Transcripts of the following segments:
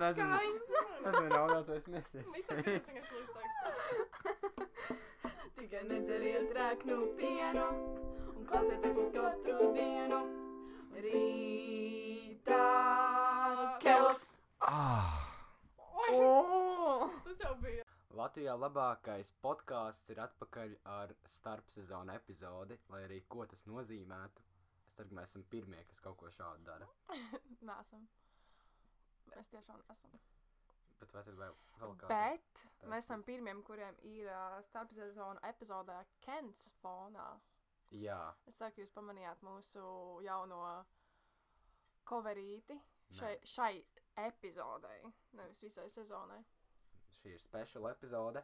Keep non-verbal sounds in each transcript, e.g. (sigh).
nezinu, es nezinu, raudāt vai smieties. Izstāstīsim, kas slikts sāks. Tikai nedzeriet rēknu pienu un klausieties mums katru dienu. Rītā kelos. Ah! Oi, tas jau bija. Latvijā labākais podkāsts ir atpakaļ ar starpsezonu epizodi, lai arī ko tas nozīmētu. Es ceru, ka mēs esam pirmie, kas kaut ko šādu dara. (laughs) Nesam. Mēs tiešām esam. Bet vai tad vēl, vēl kāds? Bet tas mēs esam pirmiem, kuriem ir uh, starpsezonu epizodē Kents fonā. Jā, Es ceru, ka jūs pamanījāt mūsu jauno coverīti šai, Nē. šai epizodei, nevis visai sezonai. šī ir special epizode.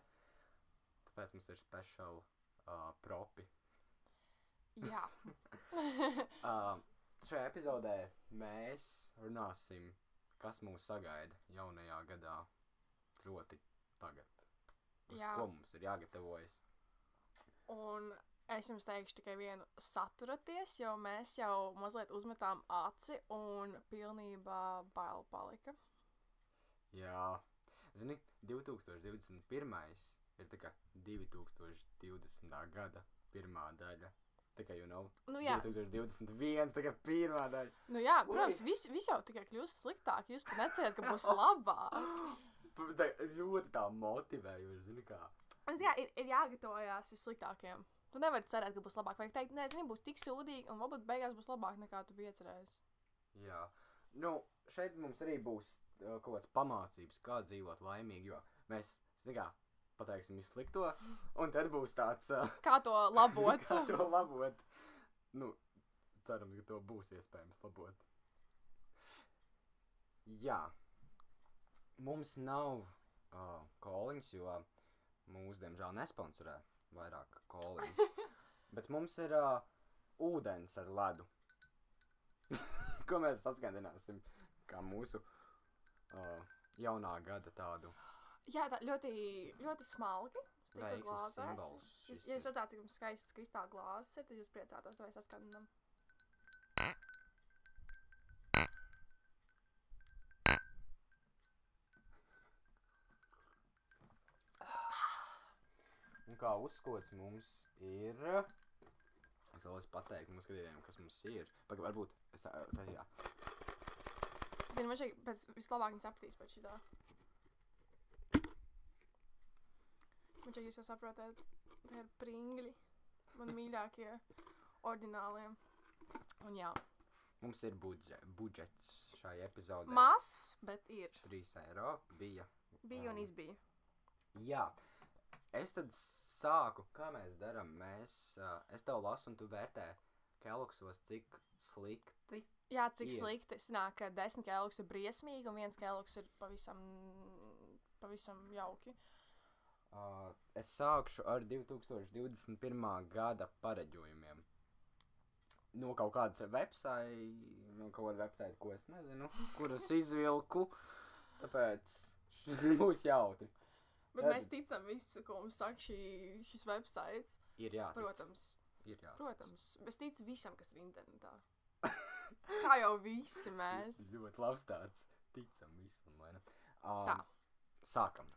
Tāpēc mums ir special uh, propi. Jā, (laughs) Uh, šajā epizodē mēs runāsim, kas mūs sagaida jaunajā gadā, proti, tagad. Uz Jā. ko mums ir jāgatavojas? un es jums teikšu tikai vienu saturaties, jo mēs jau mazliet uzmetām aci un pilnībā bail palika. Jā, zini, 2021. ir tā kā 2020. gada pirmā daļa. Kā jau nav Nu jā, 2021. tā kā pirmā daļa. nu jā protams, viss vis jau tikai kļūst sliktāk. Jūs pat neciet, ka būs labāk. (gasps) Tā ļoti tā motivējoši, zini, kā. Es jā, ir, ir jāgatavojas vissliktākajam. Tu nevari cerēt, ka būs labāk. Vajag teikt, nē, zini, būs tik sūdīgi, un varbūt beigās būs labāk nekā tu biji iecerējis. Jā, nu, šeit mums arī būs uh, kaut kāds pamācības, kā dzīvot laimīgi, jo mēs, zini, kā, pateiksim izslikto, un tad būs tāds, uh, Kā to labot? (laughs) kā to labot. Nu, cerams, ka to būs iespējams labot. Jā, mums nav uh, kolīņas, jo mūs, diemžēl, nesponsorē vairāk kolīņas. (laughs) Bet mums ir uh, ūdens ar ledu. (laughs) Ko mēs saskandināsim kā mūsu uh, jaunā gada tādu Jā, tā ļoti, ļoti smalki. Glāzēs. Jūs, ja jūs redzētu, cik mums skaists kristāla glāzes ir, tad jūs priecātos, vai saskandinam. Un kā uzskots mums ir. Es vēlos pateikt mūsu skatītājiem, kas mums ir. Pagaid, varbūt es tā, tā jā. Zinu, man šeit pēc vislabāk viņas aptīs pēc šitā. Man šeit jūs jau saprotat, tie ir pringļi. Man mīļākie, oriģinālie. Un jā, Mums ir budžet, budžets šai epizodē. mazs, bet ir. 3 eiro bija. Bija un izbija. Jā. Es tad sāku, kā mēs darām. Mēs, uh, es tev lasu, un tu vērtē Keloksos, cik slikti. Jā, cik ir. slikti. Es nāk, ka desmit kēloks ir briesmīgi, un viens kēloks ir pavisam, pavisam jauki. Uh, es sākšu ar 2021. gada pareģojumiem. No kaut kādas websites, no kaut kāda website, ko es nezinu, kuras (laughs) izvilku. Tāpēc (laughs) būs jautri. Bet Jā, mēs ticam visu, ko mums saka šī, šis websites. Ir jātic. Protams, Ir jātic. protams. Es ticu visam, kas ir internetā. (laughs) Kā jau visi mēs. Šis ļoti labs tāds. Ticam visam, vai ne? Tā. Um, sākam.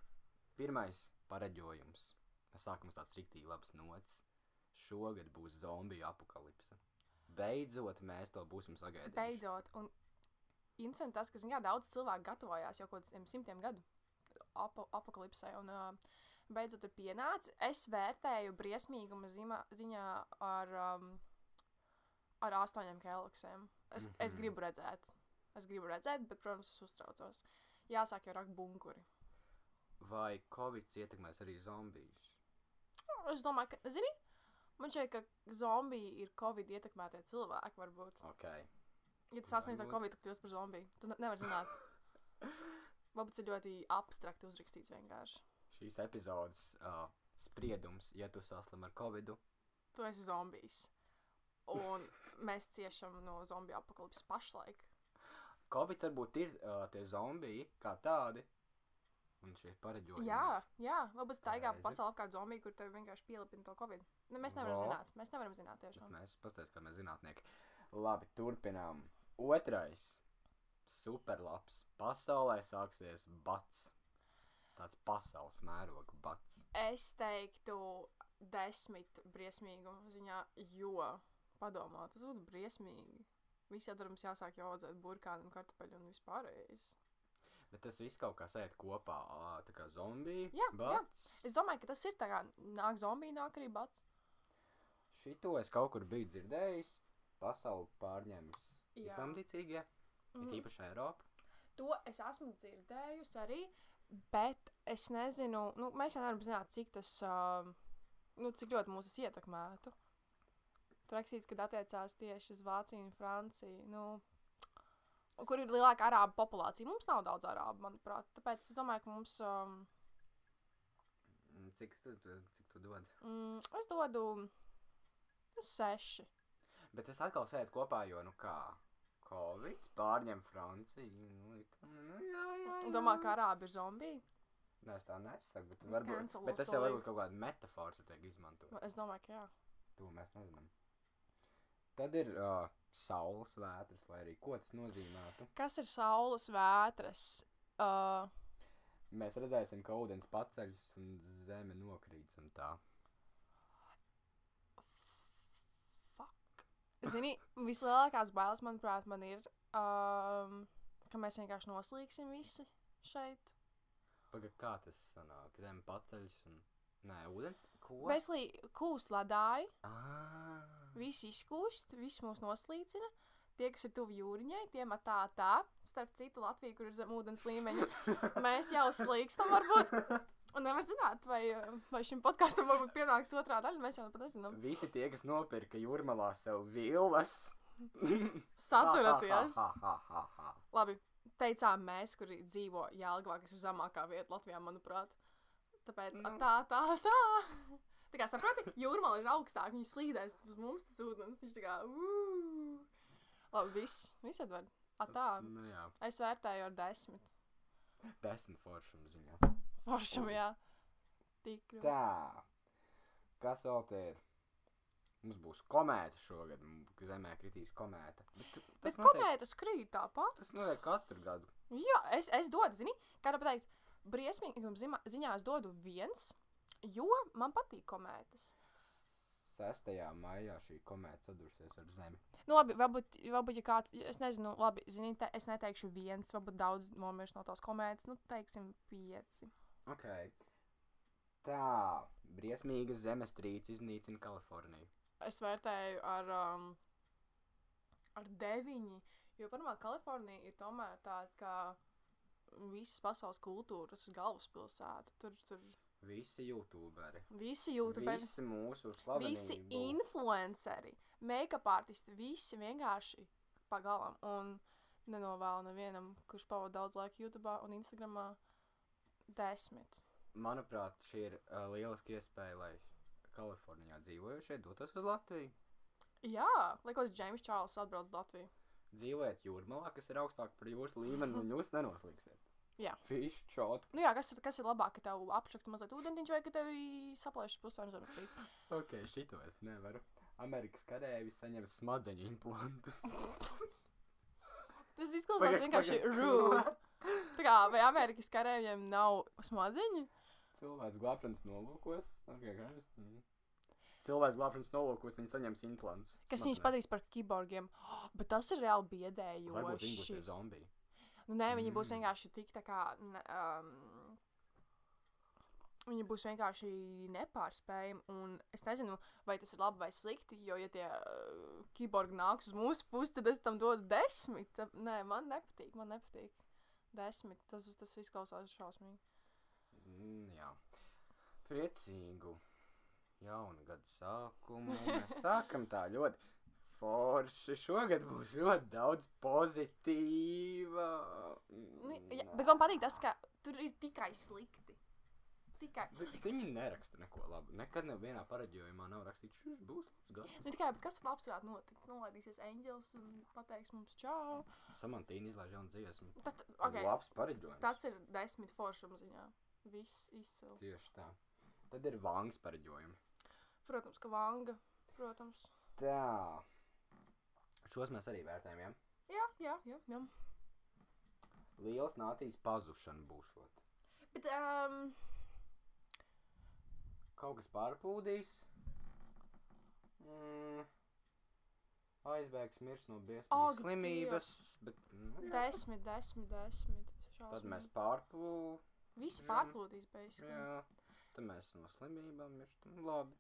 Pirmais pareģojums. Uz tāds riktīgi labs nots. Šogad būs zombiju apakalipse. Beidzot, mēs to būsim sagaidījuši. Beidzot, un interesanti tas, ka zin, jā, daudz cilvēku gatavojās jau kaut kādiem simtiem gadu ap apakalipsē. Un, uh, beidzot, ir pienācis. Es vērtēju briesmīguma zima, ziņā ar, um, ar astoņiem kēloksiem. Es, mm -hmm. es Mhm. gribu redzēt. Es gribu redzēt, bet, protams, es uztraucos. Jāsāk jau rakt bunkuri. Vai Covid ietekmēs arī zombijus? Es domāju, ka, zini, man šķiet, ka zombiji ir Covid ietekmētie cilvēki, varbūt. Ok. Ja tas sasniedz ar. Covid, tad kļūst par zombiju. Tu ne nevari zināt. (laughs) Varbūt tas ir ļoti abstrakti uzrakstīts vienkārši. Šīs epizodes uh, spriedums, ja tu saslim ar Covid, Tu esi zombijs. Un (laughs) mēs ciešam no zombiju apakalipses pašlaik. Covid varbūt ir uh, tie zombiji kā tādi. Un šie pareģojumi. Jā, jā, varbūt staigā Pareizi. pasaulē kā zombija, kur tev vienkārši pielipina to Covid. Nu, mēs nevaram Vo. zināt. Mēs nevaram zināt Bet tiešām. mēs paskatīsimies, kā mēs zinātnieki. Labi, turpinām. Otrais superlabs. Pasaulē sāksies bats. Tāds pasaules mēroga bats. Es teiktu desmit briesmīgumu ziņā, jo, padomā, tas būtu briesmīgi. Visi atdarums jāsāk jau audzēt burkānu un kartupeļu un vispārējais. Bet tas viss kaut kā sēž kopā, tā kā zombija. Jā, jā. bats. Es domāju, ka tas ir tā kā nāk zombija, nāk arī bats. Šito es kaut kur biju dzirdējis. Pasauli pārņems Jā. visam-ticīgie, mm. It īpaši Eiropa. To es esmu dzirdējusi arī, bet es nezinu, nu, mēs jau nevaram zināt, cik tas, uh, nu, cik ļoti mūs ietekmētu. Tur rakstīts, ka attiecās tieši uz Vāciju un Franciju. Nu, kur ir lielāka arābu populācija? Mums nav daudz arābu, manuprāt. Tāpēc es domāju, ka mums, um, Mm, Cik tu, tu, cik tu dod? mm, es dodu nu, seši. Bet es atkal sēdu kopā, jo, nu kā, Covid pārņem Franciju. Nu, it- nu, jā, jā, jā. Domā, ka arābi ir zombiji? Nē, es tā nesaku, bet, varbūt, bet tas jau varbūt kaut kāda metāfora tur tiek izmantota. Es domāju, ka jā. To mēs nezinām. Tad ir uh, saules vētras, lai arī ko tas nozīmētu. Kas ir saules vētras? Uh, Mēs redzēsim, ka ūdens paceļas un zeme nokrīt un tā. Fuck. Zini, vislielākās bailes, manuprāt, man ir, um, ka mēs vienkārši noslīgsim visi šeit. Pagaid, kā tas sanāk? Zeme paceļas un... Nē, ūdens? Ko? Veslī kūst ledāji, Ah. Visi izkūst, visi mūs noslīcina. Tie, kas ir tuvu jūriņai, tiem tā, tā. Starp citu, Latvija, kur ir zem ūdens līmeņa, (laughs) mēs jau slīkstam, varbūt. Un nevar zināt, vai, vai šim podkāstam varbūt pienāks otrā daļa. Mēs jau pat nezinām. Visi tie, kas nopirka jūrmalā sev vilnas. (laughs) Saturaties! Labi, teicām mēs, kuri dzīvo Jālgavā, kas ir zemākā vieta Latvijā, manuprāt. Tāpēc nu. tā, tā, tā. Tā kā saproti, jūrmāla ir augstāka, viņa slīdēs uz mums tas ūdens. Viņš tā kā, uuuu. Labi, viss, viss Edvard. A tā, Nu jā, es vērtēju ar desmit. desmit foršumu ziņā. Foršam, Ui. jā. Tik. Tā. Kas vēl te ir? Mums būs komēta šogad. m, Zemē kritīs komēta. Bet, Bet notiek- komētas krīt tāpat. Tas notiek katru gadu. Jā, es, es dodu, zini, kā tā pateikt, briesmīguma zima- ziņā es dodu viens, jo man patīk komētas. 6. maijā šī komēta sadursies ar zemi. Nu, labi, varbūt, varbūt ja kāds, es nezinu, labi, zini, te, es neteikšu viens, varbūt daudz nomirst no tās komētas, nu, teiksim, pieci. Ok. Tā. Briesmīga zemestrīce iznīcina Kaliforniju. Es vērtēju ar, um, ar deviņi, jo, pirmā, Kalifornija ir tomēr tāds kā visas pasaules kultūras galvaspilsēta. Tur, tur Visi youtuberi. visi jūtuberi, Visi mūsu visi slavenību. influenceri, make-up artisti, visi vienkārši pagalam. Un nenovēlu nevienam, kurš pavada daudz laika YouTube un Instagramā, desmit. Manuprāt, šī ir uh, lieliska iespēja, lai Kalifornijā dzīvojušie dotos uz Latviju. Jā, likos, Džeims Čārlis atbrauc uz Latviju. Dzīvojiet jūrmalā, kas ir augstāk par jūras līmeni, un jūs (laughs) nenoslīgsiet. Jā. Fish shot. Nu jā, kas, ir- kas ir labāk, ka tev apšaksta mazliet ūdentiņš vai ka tev saplēš pusēm zemestrīce? Ok, šito es nevaru. Amerikas karēvis saņem smadzeņu implantus. (laughs) Tas izklausās Pagaid, vienkārši rude. Tā kā, vai Amerikas karēviem nav smadzeņi? Cilvēks glābšanas nolūkos. Okay, mhm. Cilvēks glābšanas nolūkos viņi saņems implantus. Kas viņus patīk par kiborgiem? (gasps) Bet tas ir reāli Varbūt viņi būs tie biedējoši. zombiji. Nu, nē, viņi būs Mm. vienkārši tik tā kā. Um, Viņi būs vienkārši nepārspējami. Un es nezinu, vai tas ir labi vai slikti. Jo, ja tie uh, kiborgi nāks uz mūsu pusi, tad es tam dodu desmit. Ta- Nē, man nepatīk. Man nepatīk. Desmit. Tas, tas izklausās šausmīgi. Mm, jā. Priecīgu jaunu gadu sākumu. Mēs sākam tā ļoti forši. Šogad būs ļoti daudz pozitīva. Nu, ja, bet man patīk tas, ka tur ir tikai slikti. Tikai. Bet viņi neraksta neko labu. Nekad nevienā pareģojumā nav rakstīts, šis būs labs gads. Nu, tikai, bet kas labs varētu notikt? Nolaidīsies eņģelis un pateiks mums čau. Samantīna izlaiž jaunu dziesmu. Tad, okay, Labs pareģojums. tas ir desmit foršam ziņā. Viss izcili. Tieši tā. Tad ir vangas pareģojumi. Protams, ka vanga. Protams. Tā. Šos mēs arī vērtējam, ja? Jā, jā, jā. jā. Liels nācijas pazušana būšot. Bet, um, Kaut kas pārplūdīs. Mm. Aizbēgs mirs no briesmīgas Ak, slimības, bet nu, jā. desmit, desmit, desmit. tad mēs šausmīgi. pārplūdām. Visi pārplūdīs, beisīgi. Jā, tad mēs no slimībām mirstam. Labi.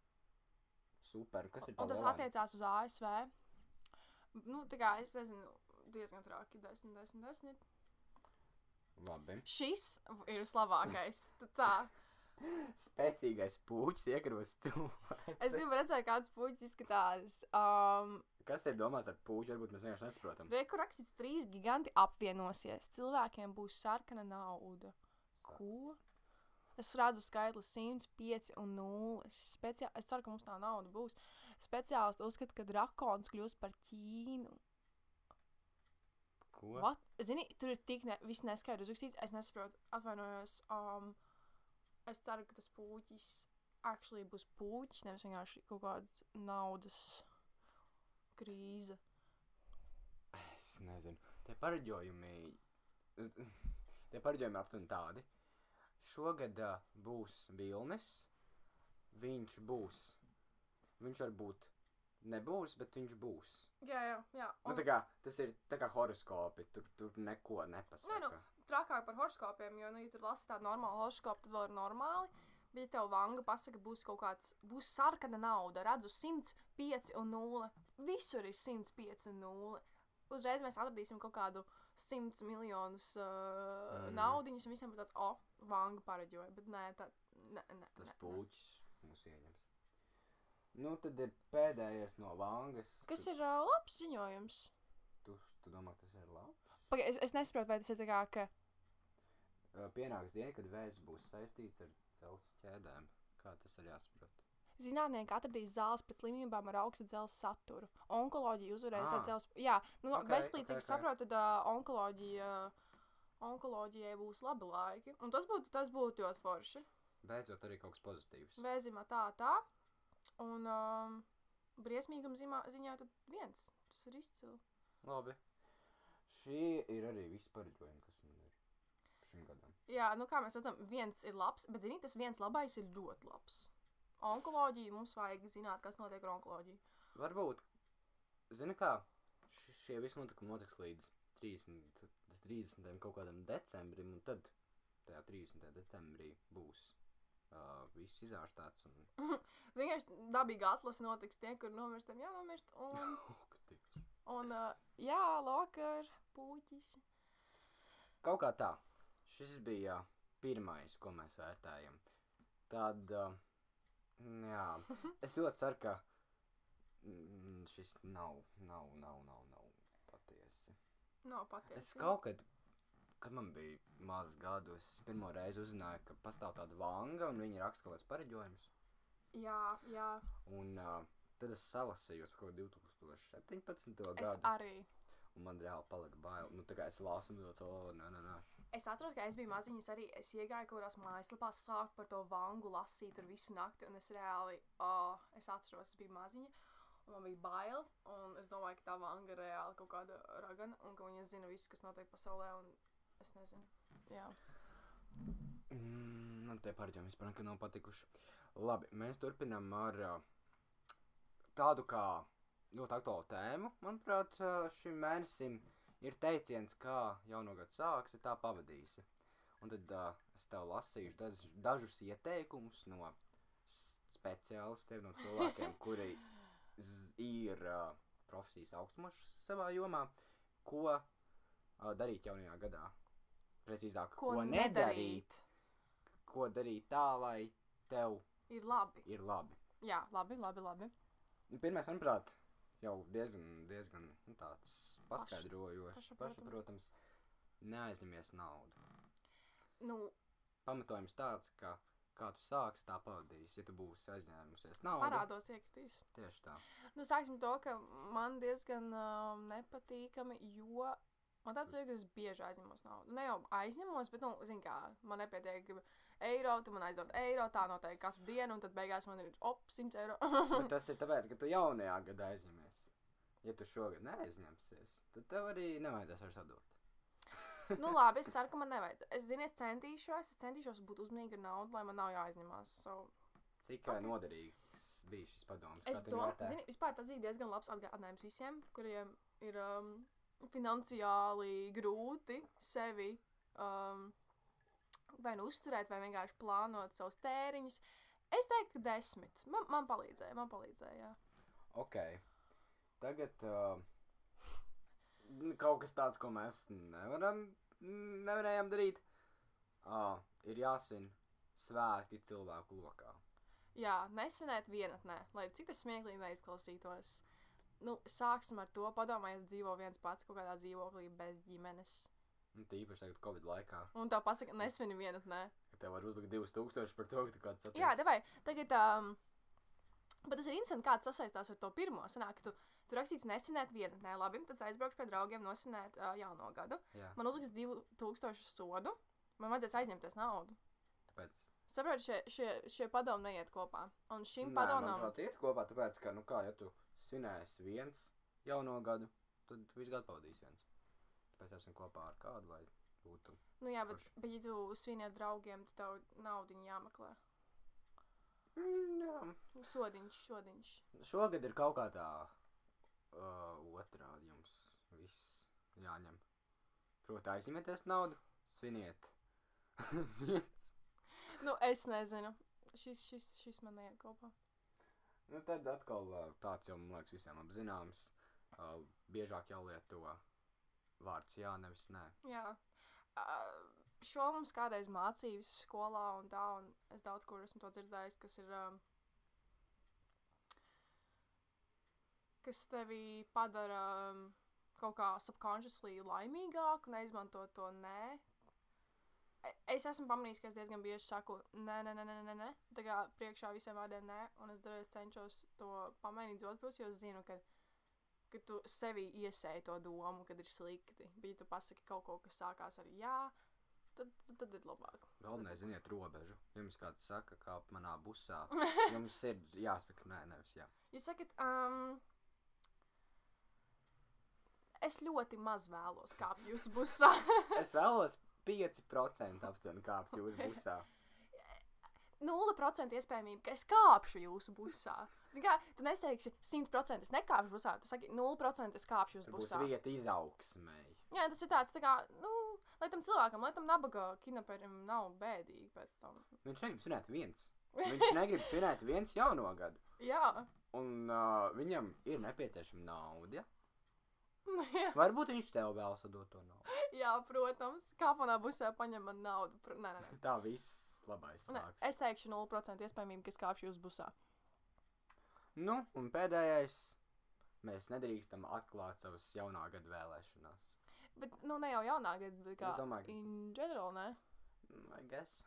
Super. Kas ir Un tas attiecās uz ASV. Nu, tā kā es nezinu, diezgan traki. 10, 10, 10. Labi. Šis ir vislabākais. Tā. (laughs) Spēcīgais puķis cilvēku. (laughs) Es gribu redzēt, kāds puķis izskatās. Um, Kas ir domāts ar puķi? Varbūt mēs vienkārši nesaprotam. Reku rakstīts, trīs giganti apvienosies. Cilvēkiem būs sarkana nauda. Ko? Es redzu skaitli 105 un 0. Speciā... Es ceru, ka mums tā nauda būs. Speciālisti uzskata, ka drakons kļūs par Ķīnu. Ko? What? Zini, tur ir tik ne... viss neskaidrs uzrakstīts. Es nesaprotu, atvainojos. Um, es ceru, ka tas puķis actually būs puķis, nevis vienkārši kaut kāda naudas krīze. Es nezinu. Tie pareģojumi. Tie pareģojumi aptuveni tādi. Šogad uh, būs Vilnis. Viņš būs. Viņš varbūt nebūs, bet viņš būs. Jā, jā, jā. Nu, tā kā, tas ir tā kā horoskopi. Tur, tur neko nepasaka. Nē, nu, trakāk par horoskopiem, jo, nu, ja tur lasi tādu normālu horoskopu, tad vēl ir normāli. Bet, tev vanga pasaka, būs kaut kāds, būs sarkana nauda, redzu 105 un 0. Visur ir 105 un 0. Uzreiz mēs atradīsim kaut kādu 100 miljonus uh, Mm. naudiņus, un visiem būs tāds, o, oh, vanga pareģoja. Bet nē, tā, nē, nē. Tas nē, nē. puķis mūs ieņems. Nu, tad ir pēdējais no Vangas. Kas ir uh, labs ziņojums? Tu, tu domā, tas ir labi? Paga, es, es nesaprotu, vai tas ir tā kā, ka. Uh, Pienāks diena, kad vēzis būs saistīts ar dzelzs ķēdēm. Kā tas ir jāsaprot? Zinātnieki atradīs zāles pret slimībām ar augstu dzelzs saturu. Onkoloģija uzvarēs ar Ah. dzelzs. Jā, nu, Ok, okay, veselīgi, ok, cik ok. saprotu, tad uh, onkoloģija, onkoloģijai būs labi laiki. Un tas būtu, tas būtu ļoti forši. Beidzot, arī kaut kas pozitīvs. Vēzimā tā, tā. Un um, briesmīguma zimā, ziņā tad viens. Tas ir izcili. Labi. Šī ir arī viss pareģojumi, kas man ir šim gadam. Jā, nu kā mēs redzam, viens ir labs, bet zini, tas viens labais ir ļoti labs. Onkoloģija mums vajag zināt, kas notiek ar onkoloģiju. Varbūt, zini kā, šie visi notikumi notiks līdz 30, 30. kaut kādam decembrim, un tad tajā 30. decembrī būs uh, viss izārstāts. Un... (laughs) Vienkārši dabīga atlase notiks tie, kur nomirstiem jānomirst. Un, (laughs) un uh, jā, lokar, puķis. Kaut kā tā. Šis bija pirmais, ko mēs vērtējam. Tad, uh, jā, (laughs) es ļoti ceru, ka mm, šis nav, nav, nav, nav, nav patiesi. Nav patiesi. Es kaut kad, kad man bija mazs gadus, es pirmo reizi uzzināju, ka pastāv tāda vanga, un viņi raksta kaut kādas pareģojumus. Jā, jā. Un uh, tad es salasīju kādu 2017. Es gadu, arī. un man reāli palika bail. Nu, tā kā es lasu, un tāds, oh, nē, nē, nē. Es atceros, ka es biju maziņš, arī es iegāju kaut kādās mājaslapās, sāku par to vangu lasīt tur visu nakti, un es reāli, oh, es atceros, es biju maziņa, un man bija bail, un es domāju, ka tā vanga ir reāli kaut kāda ragana, un ka viņa zina visu, kas notiek pasaulē, un es nezinu. Jā. Mm, man tie pareģojumi vispār nekad nav patikuši. Labi, mēs turpinām ar uh, tādu kā ļoti aktuālu tēmu. Manuprāt, uh, šim mēnesim ir teiciens, kā jauno gadu sāksi, tā pavadīsi. Un tad uh, es tev lasīšu daž, dažus ieteikumus no speciālistiem, no cilvēkiem, (laughs) kuri ir uh, profesijas augstumos savā jomā, ko uh, darīt jaunajā gadā. Precīzāk, Ko, ko nedarīt ko darīt tā, lai tev Ir labi. ir labi. Jā, labi, labi, labi. Nu, Pirmais, manuprāt, jau diezgan, diezgan nu, tāds paskaidrojošs, pašsaprotams. Neaizņemies naudu. Nu, Pamatojums tāds, ka kā tu sāksi, tā pavadīsi. Ja tu būsi aizņēmusies naudu, parādos iekritīs. tieši tā. Nu, sāksim to, ka man diezgan um, nepatīkami, jo man tāds ir, ka es bieži aizņemos naudu. Ne jau aizņemos, bet, nu, zin kā, man nepietiek eiro, tu man aizdod eiro, tā noteikti katru dienu, un tad beigās man ir op, 100 eiro. (laughs) Tas ir tāpēc, ka tu jaunajā gadā aizņemies. Ja tu šogad neaizņemsies, tad tev arī nevajadzēs vairs atdot. Nu, labi, es ceru, ka man nevajag. Es zinu, es centīšos, es centīšos būt uzmanīga ar naudu, lai man nav jāaizņemās. So, Cik Ok. okay. noderīgs bija šis padoms? es domāju, tas bija diezgan labs atgādinājums visiem, kuriem ir um, finansiāli grūti sevi um, vai nu uzturēt, vai vienkārši plānot savus tēriņus. Es teiktu, ka desmit. Man, man palīdzēja, man palīdzēja. Jā. Ok. Tagad uh, kaut kas tāds, ko mēs nevaram, nevarējām darīt. Uh, ir jāsvin svētki cilvēku lokā. Jā, nesvinēt vienatnē, lai cik tas smieklīgi neizklausītos. Nu, sāksim ar to, padomājiet, dzīvo viens pats kaut kādā dzīvoklī bez ģimenes. Nu, tīpaši tagad Covid laikā. Un tā pasaka, nesvini vienatnē. ka Tev var uzlikt 2000 par to, ka tu kāds satiec. Jā, devai, tagad, um, bet tas ir interesanti, kā tas sasaistās ar to pirmo. Sanāk, ka tu, tu rakstīts nesvinēt vienatnē, labi, tad aizbraukšu pie draugiem nosvinēt uh, jauno gadu. Jā. Man uzliks 2000 sodu, man vajadzēs aizņemties naudu. Tāpēc. Saprotu, šie, šie, šie padomi neiet kopā. Un šim Nē, padomam, manuprāt, iet kopā, tāpēc, ka, nu kā, ja tu svinēsi viens jauno gadu, tad tu visu gadu pavadīsi viens. Tāpēc esmu kopā ar kādu, lai būtu. nu jā, bet, forši. bet ja tu svini ar draugiem, tad tev naudiņu jāmeklē. Mm, jā. Sodiņš, sodiņš. Šogad ir kaut kā tā uh, otrādi jums viss jāņem. Proti, aizņemieties naudu, sviniet. (laughs) Nu, es nezinu. Šis, šis, šis man neiet kopā. Nu, tad atkal tāds jau, man liekas, visiem apzināms. Uh, biežāk jālieto vārds jā, nevis nē. Jā. Uh, šo mums kādreiz mācīja visā skolā, un tā, un es daudz kur esmu to dzirdējis, kas ir. Um, kas tevi padara um, kaut kā subconsciously laimīgāku, neizmantot to nē. Es esmu pamanījis, ka es diezgan bieži saku, nē, nē, nē, nē, nē, nē. Tā kā priekšā visiem vārdiem nē, un es dažreiz cenšos to pamainīt uz otru pusi, jo es zinu, ka ka tu sevi iesēji to domu, kad ir slikti. Bet, ja tu pasaki kaut ko, kas sākās ar jā, tad, tad, tad ir labāk. Galvenais, ziniet, robežu. Ja jums kāds saka, kā manā busā, (laughs) jums ir jāsaka nē, nevis jā. Jūs sakat, um, es ļoti maz vēlos kāpt jūsu busā. Es vēlos 5% aptuveni kāpt jūsu busā. 0% iespējamība, ka es kāpšu jūsu busā. Kā, tu neteiksi 100% es nekāpšu busā, tu saki 0% es kāpšu jūsu Tur būs busā. vieta izaugsmēji. Jā, tas ir tāds, tā kā, nu, lai tam cilvēkam, lai tam nabaga kinaperim nav bēdīgi pēc tam. Viņš negrib svinēt viens. Viņš (laughs) negrib svinēt viens jauno gadu. Jā, Un uh, viņam ir nepieciešama nauda. Jā. (laughs) Varbūt viņš tev vēl sadot to naudu. Jā, protams. Kāpēc busē paņem man naudu? Pr nē, nē, nē. Tā viss labais nē. sāks. Es teikšu 0% iespējamība, ka es kāpšu jūsu busā. Nu, un pēdējais. Mēs nedrīkstam atklāt savas jaunā gada vēlēšanās. Bet, nu, ne jau jaunā gada, bet kā. Es domāju, ka- In general, nē. Mm, I guess.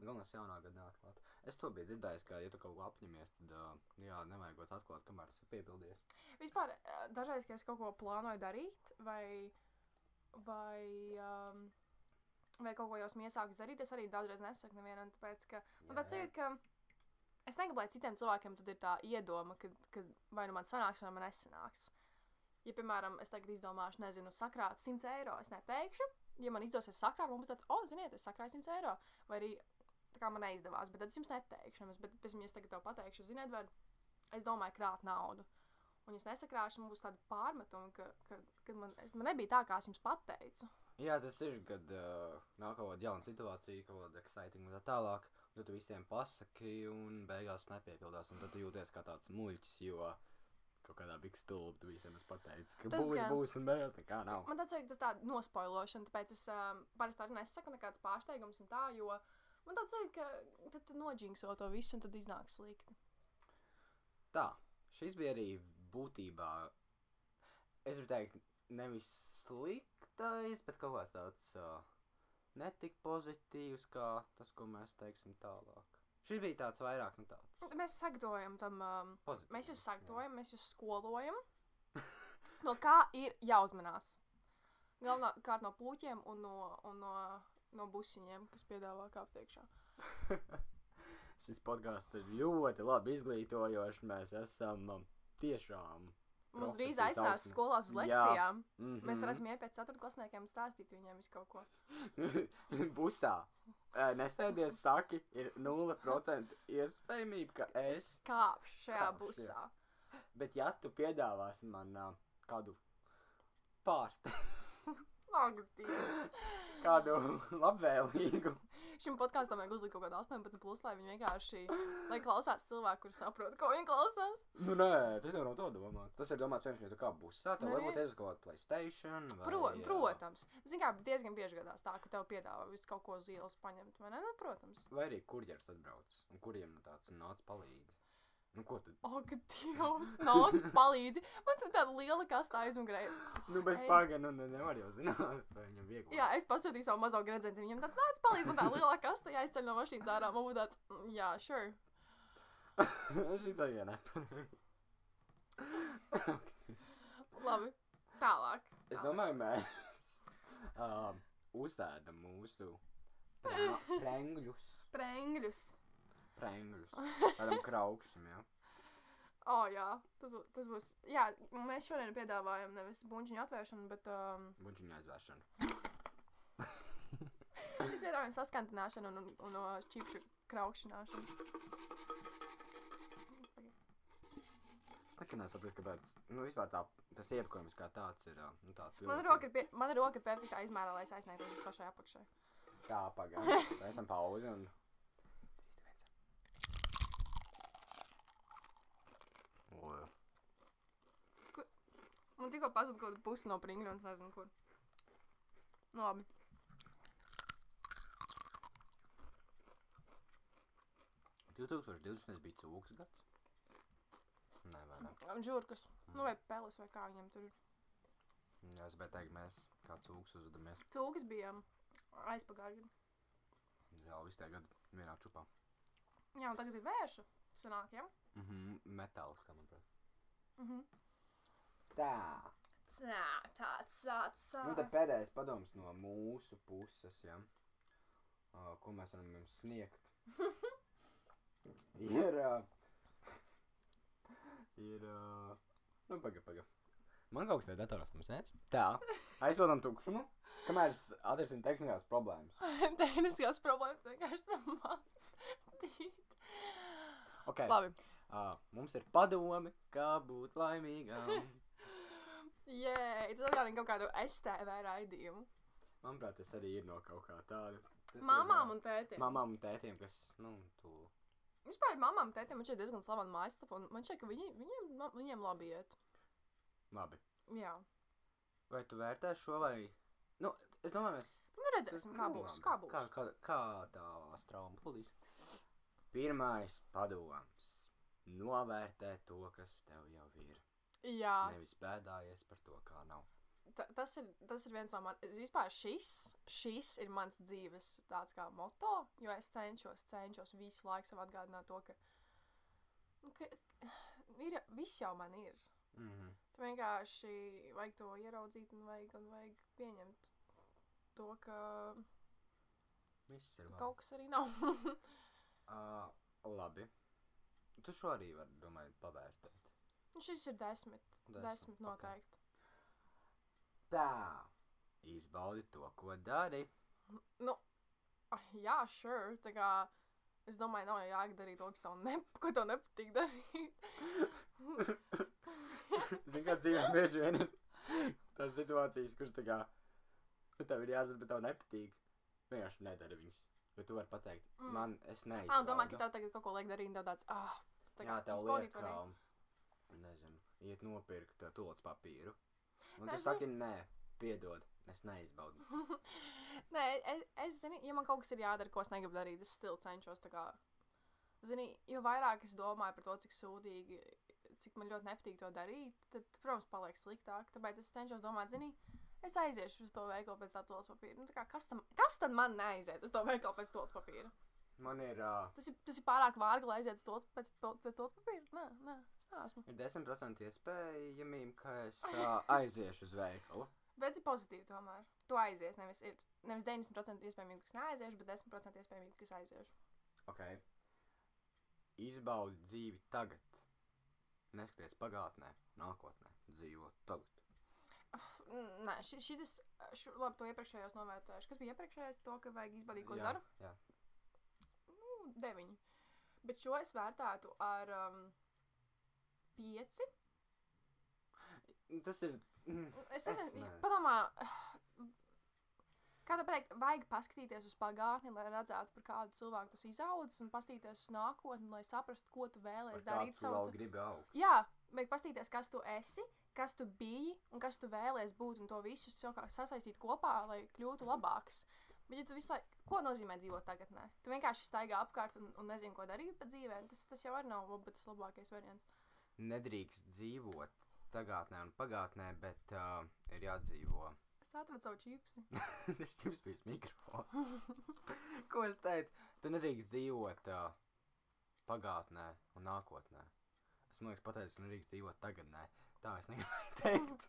Galvenais jaunā gada neatklāt. Es to biju dzirdējis, ka, ja tu kaut ko apņemies, tad, uh, jā, nevajag to atklāt, kamēr tas ir piepildies. Vispār, dažreiz, kad es kaut ko plānoju darīt, vai, vai, um, vai kaut ko jau esmu iesācis darīt, es arī daudzreiz nesaku nevienam, tāpēc, ka man tāds Jā. sajūta, ka es negribu, lai citiem cilvēkiem ir tā iedoma, ka, ka vai nu man sanāks, vai man nesanāks. Ja, piemēram, es tagad izdomāšu, nezinu, sakrāt 100 eiro, es neteikšu. Ja man izdosies sakrāt, būs tāds, oh, ziniet, es sakrāju 100 eiro. Vai arī tā kā man neizdevās, bet tad es jums neteikšu. nemaz, Bet pēc tam, es tagad tev pateikšu, ziniet, var, es domāju, krāt naudu. Un, es nesakrāšu, man būs tāda pārmetuma, ka, ka, ka man, es, man nebija tā, kā es jums pateicu. Jā, tas ir, kad uh, nāk kaut kāda jauna situācija, kaut kāda exciting un tā tālāk. un Tad tu visiem pasaki, un beigās nepiepildās. Un tad tu jūties kā tāds muļķis, jo kaut kādā big stulbi tu visiem esi pateicis, ka Tas būs, gan. būs, un beigās nekā nav. Man tāds sajūta, tas tāda nospoilošana, tāpēc es um, parasti arī nesaku nekādas pārsteigumus un tā, jo man tāds sajūta, ka tad tu noģingso to visu un tad iznāk slikti. Tā, šis bija arī būtībā, es gribu teikt, nevis sliktais, bet kaut kāds tāds uh, netik pozitīvs, kā tas, ko mēs teiksim tālāk. Šis bija tāds vairāk, nu tāds Mēs sagatavojam tam, um, pozitīvs. mēs jūs sagatavojam, mēs jūs skolojam. No kā ir jāuzmanās? Galvenokārt no puķiem un no, un no, no busiņiem, kas piedāvā kāpt iekšā. (laughs) Šis podkāsts ir ļoti labi izglītojošs. Mēs esam um, tiešām Mums drīz aicinās augsne. skolās uz Jā. lekcijām. Mhm. Mēs varēsim iet pēc ceturtklasniekiem un stāstīt viņiem visu kaut ko. (laughs) Busā. Nesēdies, saki, ir 0% iespējamība, ka es. Kāpšu šajā Kāpšu, jā. busā. Bet, ja tu piedāvāsi man ā, kādu pārstu, Ak, Dievs. (laughs) kādu labvēlīgu, Šim podkāstam vajag uzlikt kaut kādu 18, plus, lai viņi vienkārši lai klausās cilvēku, kurš saprot, ko viņi klausās. nu nē, tas jau nav to domāts. Tas ir domāts, piemēram, ja kā busā, tad Nē, varbūt uz kaut kādu Playstation. Vai, Pro, ā, protams. Zini, kā diezgan bieži gadās tā, ka tev piedāvā visu kaut ko uz ielas paņemt, vai ne? Nu, protams. Vai arī kurjers atbrauc, un kuriem nu tāds nāc palīdz. Nu, ko tad? Ak, Dievs, nāc, palīdzi. Man tur tāda liela kasta aizmugurē. Nu, bet pagaidi, nu, ne- nevar jau zināt, vai viņam viegli. Jā, es pasūtīju savu mazo gredzenu. Viņam tāds nāc, palīdzi. Man tā liela kasta jāizceļ no mašīnas ārā. Man būtu tāds, "Mm, jā, sure. (laughs) Šī tā jau nepareizi. Labi. Tālāk. Es domāju, mēs uh, uzsēdam mūsu prengļus. (laughs) Prengļus. Prengļus. Tādam (laughs) kraukšam, jā. O, oh, jā, tas, tas būs. Jā, mēs šodien piedāvājam nevis buļbuļsāņu atvēršanu, bet um, Buļķiņa aizvēršana. (laughs) mēs piedāvājam saskantināšanu un, un, un uh, čipšu kraukšanu. Es nekad nesaprotu, kāpēc. Nu, vispār tā, tas iepakojums kā tāds ir. Nu, tāds ļoti- roka ir, pie, mana roka ir perfektā izmērā, lai es aizsniegtu līdz pašai apakšai. Tā, pagaidi. (laughs) Mēs esam pauzi un. O, Man tikko pazuda kaut kāda puse no pringļa, un es nezinu, kur. Nu, labi. Mm. 2020 bija cūks gads. Nē, vai ne? Un žurkas. Nu, vai peles, vai kā viņam tur ir. Jā, es gribēju teikt, mēs kā cūks uzvedamies. Cūkas bija aizpagājuši. Jā, visu tajā gadu vienā čupā. Jā, un tagad ir vērša. Sanāk, jā? Mhm, metāls, kā manuprāt. Mhm. Tā. Tā, tāds, tāds, Nu, tad pēdējais padoms no mūsu puses, ja? uh, ko mēs varam jums sniegt. (laughs) ir. Uh, ir. Uh, nu, pagaidi, pagaidi. Man kaut kas tāds datoros mums Tā. Aizpildām tukšumu. Kamēr es atrisinu tehniskās problēmas. (laughs) Tehniskās problēmas vienkārši nemā. (laughs) Okay. Labi. Uh, mums ir padomi, kā būt laimīgam. (laughs) Jē, tas atgādina kaut kādu STV raidījumu. Manuprāt, tas arī ir no kaut kā tāda. Tas Mamām ā, un tētim. Mamām un tētiem, kas, nu, tu. Vispār mamām un tētim man šeit diezgan slavena mājaslapa, un man šķiet, ka viņi, viņiem, viņiem labi iet. Labi. Jā. Vai tu vērtē šo vai? Nu, es domāju, mēs. Nu, redzēsim, kā būs. Kā būs. Kā, kā, kā tā strauma plūdīs? Pirmais padoms. Novērtē to, kas tev jau ir. Jā, Nevis bēdājies par to, kā nav. ta, tas, ir, tas ir viens no maniem. Vispār šis, šis ir mans dzīves tāds kā moto, jo es cenšos, cenšos visu laiku sev atgādināt to, ka, nu, ka ir, viss jau man ir. Mm -hmm. Tu vienkārši vajag to ieraudzīt un vajag, un vajag pieņemt to, ka Viss ir labi. kaut kas arī nav. (laughs) Uh, labi. Tu šo arī vari, domāju, pavērtēt. Un Šis ir desmit. Desmit, Desmit noteikti. Tā. Izbaudi to, ko dari. Nu, ah, jā, sure. Tā kā es domāju, nav darīt to, kas tev, ne, (laughs) ko tev nepatīk darīt. (laughs) Zini, kā dzīvē bieži vien ir tās situācijas, kuras tā kā, nu, tev ir jāzina, bet tev nepatīk. Vienkārši nedara viņas. Jo tu vari pateikt, Mm. man, es neizbaudu. Ah, domāju, ka tev tagad kaut ko liek darīt, tev tāds, ah, Jā, vai ne? kā, nezinu, iet nopirkt uh, tulots papīru. Un tu saki, nē, piedod, es neizbaudu. (laughs) Nē, es, es zinu, ja man kaut kas ir jādara, ko es negribu darīt, es stilu cenšos. tā Kā, zini, jo vairāk es domāju par to, cik sūdīgi, cik man ļoti nepatīk to darīt, tad, protams, paliek sliktāk. Tāpēc es cenšos domāt, zini, es aiziešu uz to veikalu pēc tā tulas papīra. Nu, tā kā, kas, tam, kas tad man neaiziet uz to veikalu pēc tulas papīra? Man ir, uh, Tas ir, tas ir pārāk vārgi, lai aizietu tulas pēc, pēc tulas papīra. Nē, nē, es neesmu. ir 10% iespējamība, ka es uh, aiziešu uz veikalu. Bet ir pozitīvi tomēr. Tu aizies, nevis, ir, nevis 90% iespējamība, ka es neaiziešu, bet 10% iespējamība, ka es aiziešu. Ok. Izbaudi dzīvi tagad. Neskaties pagātnē, nākotnē, dzīvo tagad. Nē, šis, šis, labi, to iepriekšējos novērtējuši. Kas bija iepriekšējais, to, ka vajag izbaudīt, ko es jā, daru? jā. Nu, deviņi. Bet šo es vērtētu ar um, pieci. Tas ir. Mm, Es Es nezinu, nezinu. padomā, kā tā pateikt, vajag paskatīties uz pagātni, lai redzētu, par kādu cilvēku tas izaudzis, un paskatīties uz nākotni, lai saprastu, ko tu vēlēsies darīt. augt. Jā, vajag paskatīties, kas tu esi, kas tu biji un kas tu vēlēsies būt, un to visu sasaistīt kopā, lai kļūtu labāks. Bet, ja tu visu laiku, ko nozīmē dzīvot tagadnē? Tu vienkārši staigā apkārt un, un nezini, ko darīt pa dzīvē. Tas, tas jau arī nav labi, tas labākais variants. Nedrīkst dzīvot tagadnē un pagātnē, bet uh, ir jādzīvo. Es atradu savu čipsi. (laughs) Tas čips bija uz mikrofona. (laughs) Ko es teicu? Tu nedrīkst dzīvot uh, pagātnē un nākotnē. Es man liekas, pateicu, ka nedrīkst dzīvot tagadnē. Tā es negribēju teikt.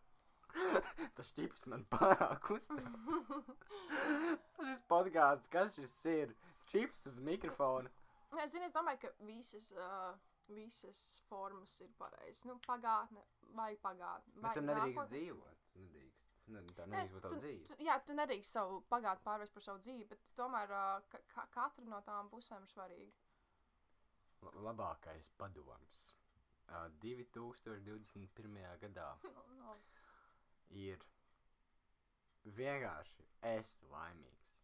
(laughs) Tas čips man pārāk uztrauc. (laughs) Šis podkāsts, kas šis ir? Čips uz mikrofona. Es, zinu, es domāju, ka visas, uh, visas formas ir pareizas. Nu, pagātne, vai pagātne. Bet tu nedrīkst dzīvot. Nedrīkst. Ne, tā nedrīkst būt tava dzīve. tu, jā, tu nedrīkst savu pagātni pārvērst par savu dzīvi, bet tomēr uh, ka, ka, katra no tām pusēm ir svarīga. La- Labākais padoms. Uh, 2021. gadā (laughs) No, no. Ir vienkārši esi laimīgs.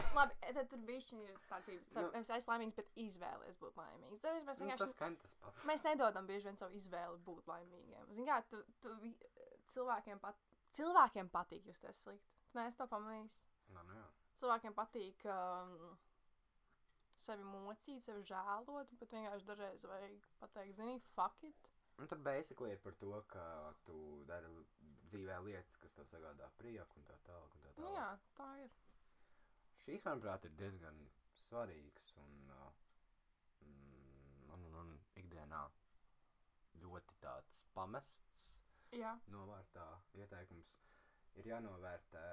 (laughs) Labi, e, tad tur bija šī starpība. Nu. starp- Nevis es laimīgs, bet izvēlies būt laimīgs. Dažreiz mēs Nu, vienkārši tas gan tas pats. Mēs nedodam bieži vien savu izvēli būt laimīgiem. Zini, kā tu, tu cilvēkiem, pat, cilvēkiem patīk justies slikti. Tu neesi to pamanījis. Nu, nu, jā. Cilvēkiem patīk um, sevi mocīt, sevi žēlot, bet vienkārši dažreiz vajag pateikt, zini, fuck it. Un tad basically ir par to, ka tu dari dzīvē lietas, kas tev sagādā prieku un tā tālāk. Un tā Nu, tālāk. jā, tā ir. Šīs, manuprāt, ir diezgan svarīgas un, uh, mm, un, un, un ikdienā ļoti tāds pamests Jā, novērtā ieteikums. Ir jānovērtē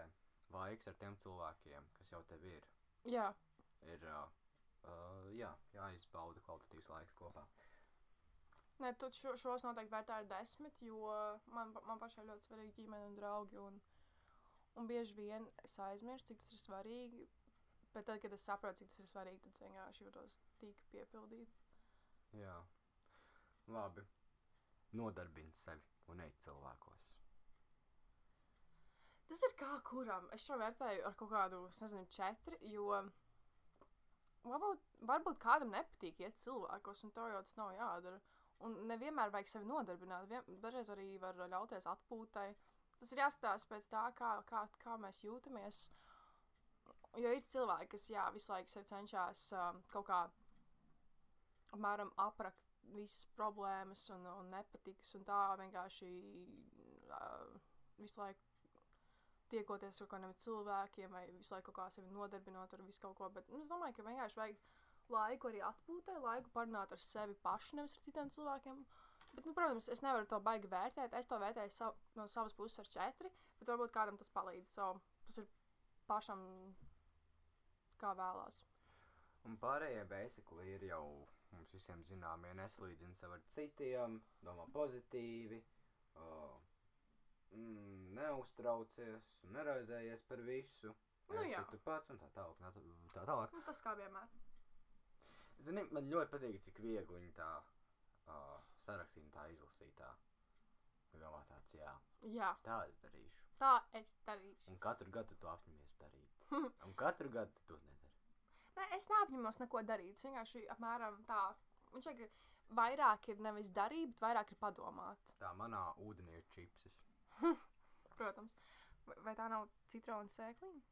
laiks ar tiem cilvēkiem, kas jau tev ir. jā. Ir uh, uh, jā, jāizbauda kvalitatīvs laiks kopā. Nē, tu šo, šos noteikti vērtē ar desmit, jo man, man pašai ļoti svarīgi ģimene un draugi. Un, un bieži vien es aizmirstu, cik tas ir svarīgi. Bet tad, kad es saprotu, cik tas ir svarīgi, tad es vienkārši jūtos tik piepildīts. Jā, labi. Nodarbini sevi un ej cilvēkos. Tas ir kā kuram. Es šo vērtēju ar kaut kādu, nezinu, četri. Jo varbūt, varbūt kādam nepatīk iet cilvēkos, un to jau tas nav jādara. Un nevienmēr vajag sevi nodarbināt. Vien, dažreiz arī var ļauties atpūtai. Tas ir jāstāsta pēc tā, kā, kā, kā mēs jūtamies. Jo ir cilvēki, kas jā, visu laiku sevi cenšas um, kaut kā apmēram aprakt visas problēmas un, un nepatikas, un tā vienkārši uh, visu laiku tiekoties ar kādiem cilvēkiem, vai visu laiku kaut kā sevi nodarbinot ar visu kaut ko. Bet nu, es domāju, ka vienkārši vajag laiku arī atpūtai, laiku parunāt ar sevi pašu, nevis ar citiem cilvēkiem. Bet, nu, protams, es nevaru to baigi vērtēt. Es to vērtēju sav, no savas puses ar četri, bet varbūt kādam tas palīdz. So, tas ir pašam kā vēlās. Un pārējie basically ir jau mums visiem zināmie, neslīdzina sev ar citiem, domā pozitīvi, uh, mm, neuztraucies, neraizējies par visu. Nu jā. tu pats un tā tālāk. un Tā, tā tālāk. Nu, tas kā vienmēr. Zini, man ļoti patīk, cik viegli viņi tā uh, sarakstīja tā izlasītā. Domā tāds, jā, Jā, tā es darīšu. tā es darīšu. Un katru gadu to apņemies darīt. (laughs) un katru gadu to nedari. Nē, es neapņemos neko darīt. Es vienkārši apmēram tā. Viņš saka, ka vairāk ir nevis darīt, bet vairāk ir padomāt. Tā manā ūdenī ir čipsis. (laughs) Protams. Vai, tā nav citrona sēkliņa?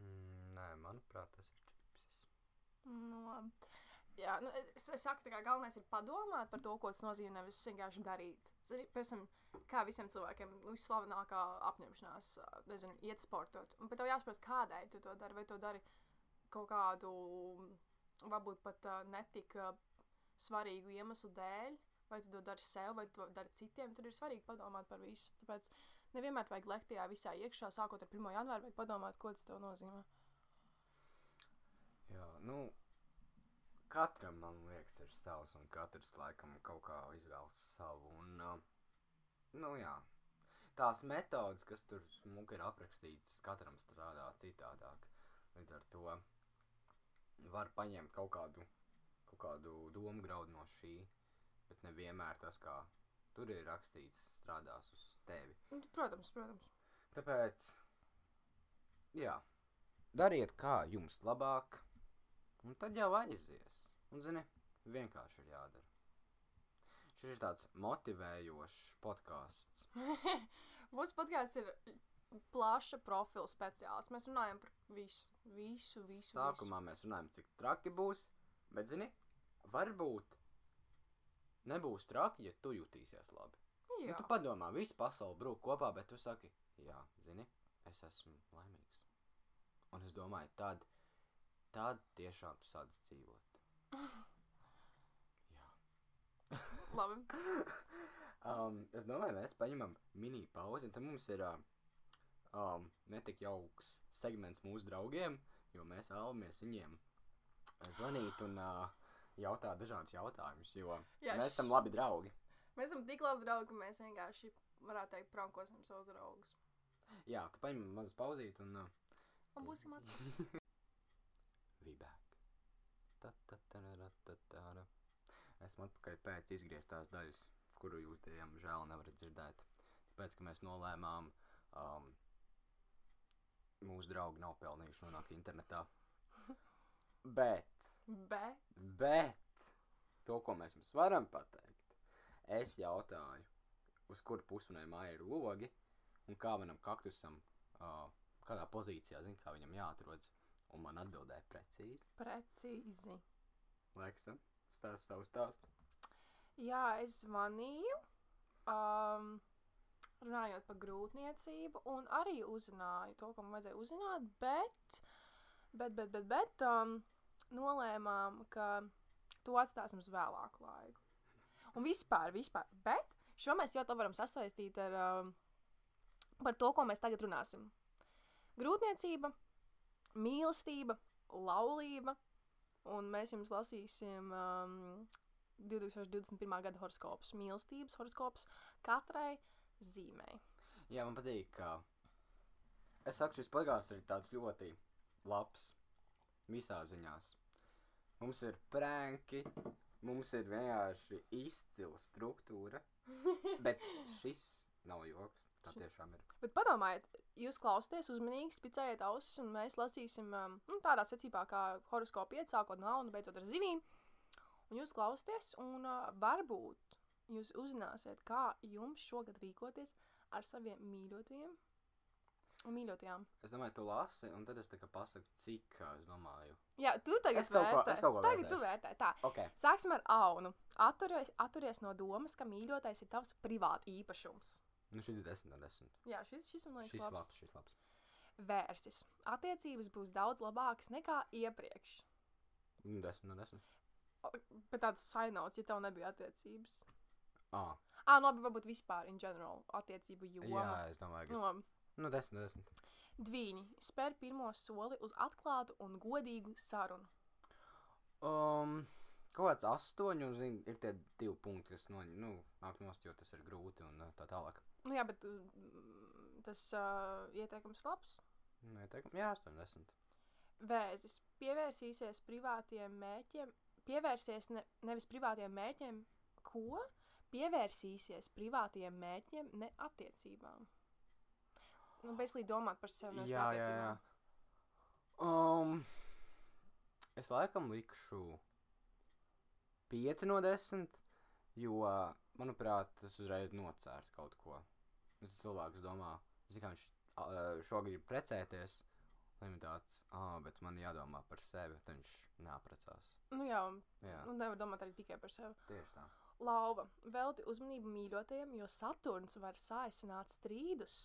Mm, nē, manuprāt, tas ir čipsis. Nu, labi. Jā, nu, es, es saku, ka galvenais ir padomāt par to, ko tas nozīmē. Nevis vienkārši darīt. Zini, piemēram, kā visiem cilvēkiem, nu, vislavenākā apņemšanās, nezinu, iet sportot. Bet tev jāsaprot, kādēļ tu to dari. Vai to dari kaut kādu, varbūt pat uh, netika svarīgu iemeslu dēļ, vai tu to dari sev, vai tu to dari citiem. Tur ir svarīgi padomāt par visu. Tāpēc nevienmēr vajag lekt tajā visā iekšā, sākot ar 1. janvāru, vajag padomāt, ko tas tev nozīmē. Jā, nu, katram, man liekas, ir savs, un katrs laikam kaut kā izvēlas savu. Un, uh, nu, jā, tās metodas, kas tur smuki ir aprakstītas, katram strādā citādāk. Līdz ar to var paņemt kaut kādu, kaut kādu domu graudu no šī, bet nevienmēr tas, kā tur ir rakstīts, strādās uz tevi. Protams, protams. Tāpēc, jā, dariet kā jums labāk, un tad jau aizies. Un, zini, vienkārši ir jādara. Šis ir tāds motivējošs podkāsts. (laughs) Mūsu podkāsts ir plaša profila speciāls. Mēs runājam par visu, visu, visu. Sākumā mēs runājam, cik traki būs, bet, zini, varbūt nebūs traki, ja tu jutīsies labi. visu. Nu, Jā, tu padomā, visa pasaule brūk kopā, bet tu saki, jā, zini, es esmu laimīgs. Un es domāju, tad, tad tiešām tu sāc dzīvot. Jā. labi. (laughs) um, es domāju, mēs paņemam mini pauzi, un tad mums ir uh, um, netik jauks segments mūsu draugiem, jo mēs vēlamies viņiem zvanīt un uh, jautāt dažādus jautājumus, jo Jā, mēs esam labi draugi. Mēs esam tik labi draugi, ka mēs vienkārši, varētu teikt, prankosim savus draugus. Jā, tad paņemam mazu pauzīt un uh, Un būsim atpakaļ. (laughs) We back. Ta, ta, ta, ra, ta, ta, ra. Esmu atpakaļ pēc izgrieztās daļas, kuru jūs, diemžēl, nevarat dzirdēt. Tāpēc, ka mēs nolēmām, um, mūsu draugi nav pelnījuši nonākt internetā. (laughs) Bet, Bet, bet, to, ko mēs jums varam pateikt, es jautāju, uz kuru pusmanai māja ir logi un kā manam kaktusam, uh, kādā pozīcijā, zin, kā viņam jāatrodas. Un man atbildēja precīzi. precīzi. Leksa, stāsta savu stāstu. Jā, es zvanīju, um, runājot par grūtniecību, un arī uzzināju to, ko man vajadzēja uzzināt, bet, bet, bet, bet, bet um, nolēmām, ka to atstāsim uz vēlāku laiku. Un vispār, vispār, bet šo mēs ļoti labi varam sasaistīt ar um, to, ko mēs tagad runāsim. Grūtniecība, mīlestība, laulība, un mēs jums lasīsim um, 2021. gada horoskops, mīlestības horoskops katrai zīmei. Jā, man patīk, ka. Es saku, šis podkāsts ir tāds ļoti labs visā ziņās. Mums ir prēnki, mums ir vienkārši izcila struktūra, (laughs) bet šis nav joks. Tā tiešām ir. Bet padomājiet, jūs klausāties uzmanīgi, spicējiet ausis, un mēs lasīsim um, nu, tādā secībā, kā horoskopu iet, sākot no auna, beidzot ar zivīm. Un jūs klausāties, un uh, varbūt jūs uzzināsiet, kā jums šogad rīkoties ar saviem mīļotajiem un mīļotajām. Es domāju, tu lasi, un tad es tā kā pasaku, cik ā, es domāju. Jā, tu tagad Es kaut ko- es kaut ko Tagad tu vērtē. Tā, Ok, sāksim ar aunu. Atturies, atturies no domas, ka mīļotais ir tavs privāti īpašums. Nu šis ir 10 no 10. Jā, šis, šis man liekas Šis labs. labs, šis labs. Vērsis. Attiecības būs daudz labākas nekā iepriekš. Nu, 10 no 10. O, Bet tāds sainots, ja tev nebija attiecības. Ah, Ah, nu, labi, varbūt vispār, in general, attiecību jā, joma. es domāju, Nu, ka. labi. Nu, 10 no 10. Dvīņi. Spēr pirmo soli uz atklātu un godīgu sarunu. Um, kaut kāds astoņi, un, zini, ir tie divi punkti, kas no, nu, nāk nost, jo tas ir grūti un tā tālāk. Nu, jā, bet mm, tas uh, ieteikums ir labs. Nu, ieteikumi, jā, 80. Vēzis. Pievērsīsies privātiem mērķiem. Pievērsies ne, nevis privātiem mērķiem, ko? Pievērsīsies privātiem mērķiem, ne attiecībām. Nu, bezlīgi domāt par sevi. Jā, jā, jā. Um, es laikam likšu 5 no 10, jo, manuprāt, tas uzreiz nocērt kaut ko. Nu, tas cilvēks domā, zin, kā viņš šogad ir precēties, viņam tāds, ah, bet man jādomā par sevi, tad viņš neaprecās. Nu, jā, Jā, un nevar domāt arī tikai par sevi. tieši tā. Lauva. Velti uzmanību mīļotajiem, jo Saturns var saisināt strīdus.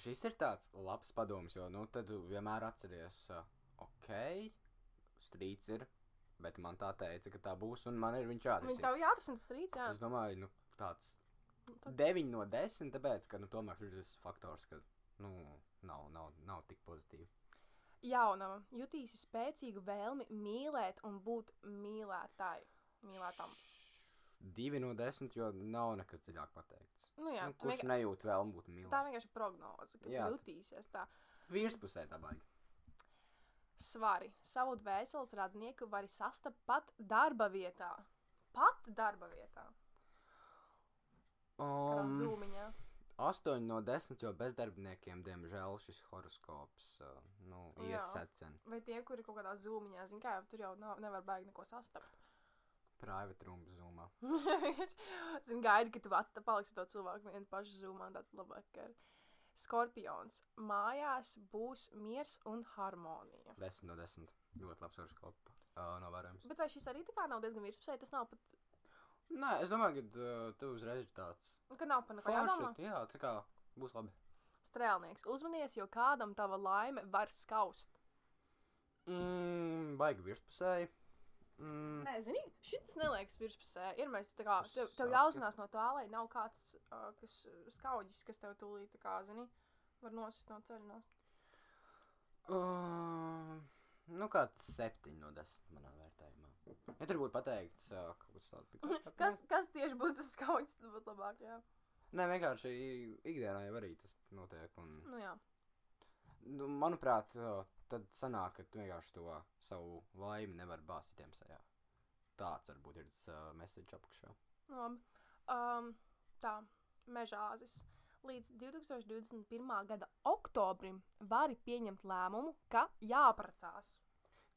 Šis ir tāds labs padoms, jo, nu, tad vienmēr atceries, ok, strīds ir, bet man tā teica, ka tā būs, un man ir viņš Viņa jādara. tev jāatrisina strīds, jā. Es domāju, nu, tāds Nu, tad- 9 no 10, tāpēc, ka, nu, tomēr ir tas faktors, ka, nu, nav, nav, nav tik pozitīvi. jaunava jutīsi spēcīgu vēlmi mīlēt un būt mīlētāji. Mīlētam. Divi no desmit, jo nav nekas dziļāk pateikts. Nu, jā, nu, kurš vienkār- nejūt vēlmu būt tā mīlētam? vienkārši ir prognoze, ka Jā, jutīsies tā. Virspusē tā baigi. Svari. Savu dvēseles radnieku vari sastapt pat darba vietā. Pat darba vietā. Kā Um, zūmiņā. 8 no 10, jo bezdarbiniekiem, diemžēl, šis horoskops uh, nu, iet secen. Vai tie, kuri kaut kādā zūmiņā, zina, kā jau tur jau nav, nevar baigi neko sastapt. Private room zumā. (laughs) Zini, gaidi, ka tu at- paliksi ar to cilvēku vienu pašu zūmā, tāds labvakar. Skorpions. Mājās būs miers un harmonija. 10 no 10. Ļoti labs horoskops. Uh, novērojams. Bet vai šis arī tā kā nav diezgan virspusē, tas nav pat, Nē, es domāju, ka uh, tu uzreiz ir tāds. nu, ka nav jādomā? Forši, jā, tā kā būs labi. Strēlnieks. Uzmanies, jo kādam tava laime var skaust. Mm, baigi virspusēji. Mm, Nē, zini, šis neliekas virspusē. Ir mēs tā kā, tev, tev jāuzmanās no tā, lai nav kāds, uh, kas skauģis, kas tev tūlīt, tā kā, zini, var nosist no ceļa nost. uh, nu, kāds 7 no 10 manā vērtējumā. Ja tur būtu pateikts, uh, kaut kas tāds bija. Kas, kas tieši būs tas skauģis, tad būtu labāk, jā. Nē, vienkārši ikdienā jau arī tas notiek. Un, Nu jā. nu, manuprāt, tad sanāk, ka tu vienkārši to savu laimi nevar bāzt citiem sejā. Tāds varbūt ir tas uh, message apakšā. Labi. Um, tā, mežāzis. Līdz 2021. gada oktobrim vari pieņemt lēmumu, ka jāprecās.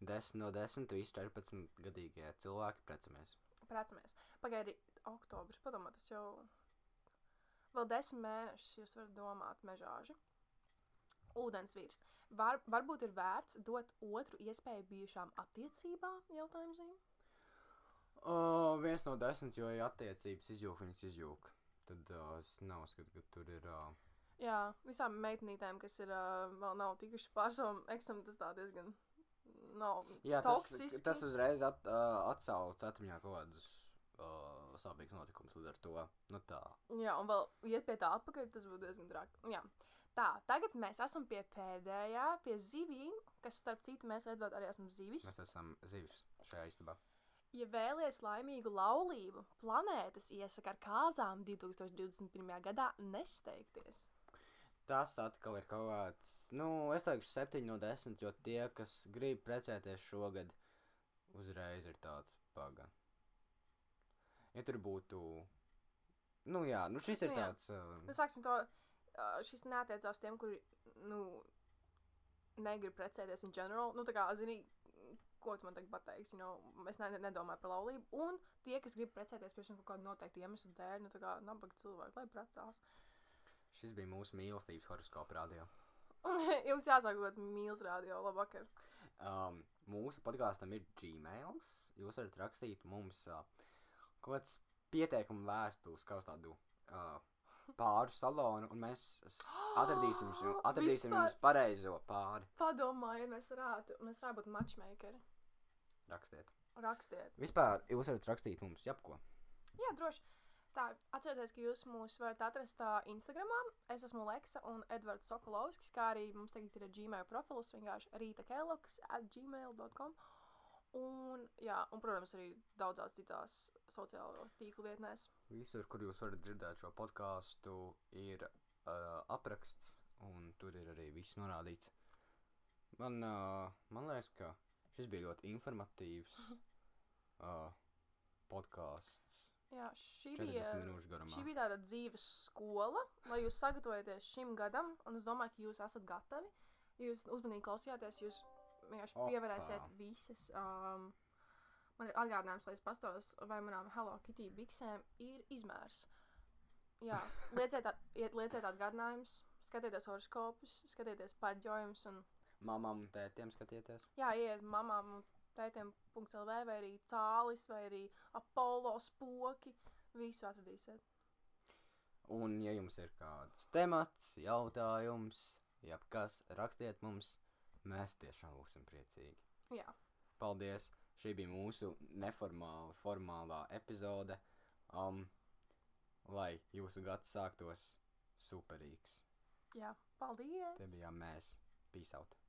10 no 10 visi 14 gadīgie cilvēki precamies. Precamies. Pagaidi, oktobris, padomā, tas jau vēl desmit mēnešus jūs varat domāt mežāži. Ūdensvīrs. Var, varbūt ir vērts dot otru iespēju bijušām attiecībām, jautājums zīme. Uh, viens no desmit, jo ja attiecības izjūg, viņas izjūg. Tad uh, es neuzskatu, ka tur ir. Uh, Jā, visām meitenītēm, kas ir uh, vēl nav tikušas pār savam eksam, tas tā diezgan nav jā, tas, toksiski. tas uzreiz at, uh, atsauc atmiņā kaut kādus uh, sāpīgus notikumus līdz ar to. Nu tā. Jā, un vēl iet pie tā atpakaļ, tas būtu diezgan traki. Jā. Tā, tagad mēs esam pie pēdējā, pie zivīm, kas, starp citu, mēs Edvards arī esam zivis. Mēs esam zivs šajā istabā. Ja vēlaties laimīgu laulību, planētas iesaka ar kāzām 2021. gadā nesteigties. Tas atkal ir kaut kāds, nu, es teikšu, 7 no 10, jo tie, kas grib precēties šogad, uzreiz ir tāds paga. Ja tur būtu, nu jā, nu šis ir Nu jā. tāds. Uh, Nu, sāksim to, šis neatiecās tiem, kuri, nu, negrib precēties in general. Nu, tā kā, zini, ko tu man tagad pateiksi, you know, es ne, nedomāju par laulību. Un tie, kas grib precēties, piemēram, kaut kādu noteiktu iemeslu dēļ, nu, tā kā nabaga cilvēki, lai precās. šis bija mūsu mīlestības horoskopa radio. (laughs) Jums jāsāk kaut kāds mīls rādio, labvakar. Um, mūsu podkāstam ir Gmail. Jūs varat rakstīt mums uh, kaut kāds pieteikumu vēstules, kā uz tādu uh, pāru salonu, un mēs atradīsim, (gasps) jums, atradīsim Vispār. jums pareizo pāri. Padomājiet, mēs varētu, mēs varētu būt matchmakeri. Rakstiet. Rakstiet. Vispār jūs varat rakstīt mums jebko. Jā, droši. Tā, atcerieties, ka jūs mūs varat atrast Instagram. Es esmu Leksa un Edvards Sokolovskis, kā arī mums tagad ir Gmail profils vienkārši Rīta Keloks at gmail.com. Un, jā, un, protams, arī daudzās citās sociālo tīklu vietnēs. Visur, kur jūs varat dzirdēt šo podkāstu, ir uh, apraksts, un tur ir arī viss norādīts. Man, uh, man liekas, ka šis bija ļoti informatīvs uh, podkāsts. Jā, šī 40 bija, šī bija tāda dzīves skola, lai jūs sagatavojaties šim gadam, un es domāju, ka jūs esat gatavi. Jūs uzmanīgi klausījāties, jūs vienkārši Opa. pievērsiet visas. Um, man ir atgādinājums, lai es pastos, vai manām Hello Kitty biksēm ir izmērs. Jā, (laughs) lieciet, at, iet- lieciet atgādinājumus, skatieties horoskopus, skatieties pārģojumus un Mamām un tētiem skatieties. Jā, iet mamām un tētiem .lv vai arī cālis vai arī apollo spoki. Visu atradīsiet. Un, ja jums ir kāds temats, jautājums, jebkas, rakstiet mums. Mēs tiešām būsim priecīgi. Jā, Paldies! Šī bija mūsu neformāla, formālā epizode. Um, lai jūsu gads sāktos superīgs. jā, paldies! Te bijām mēs. Peace out!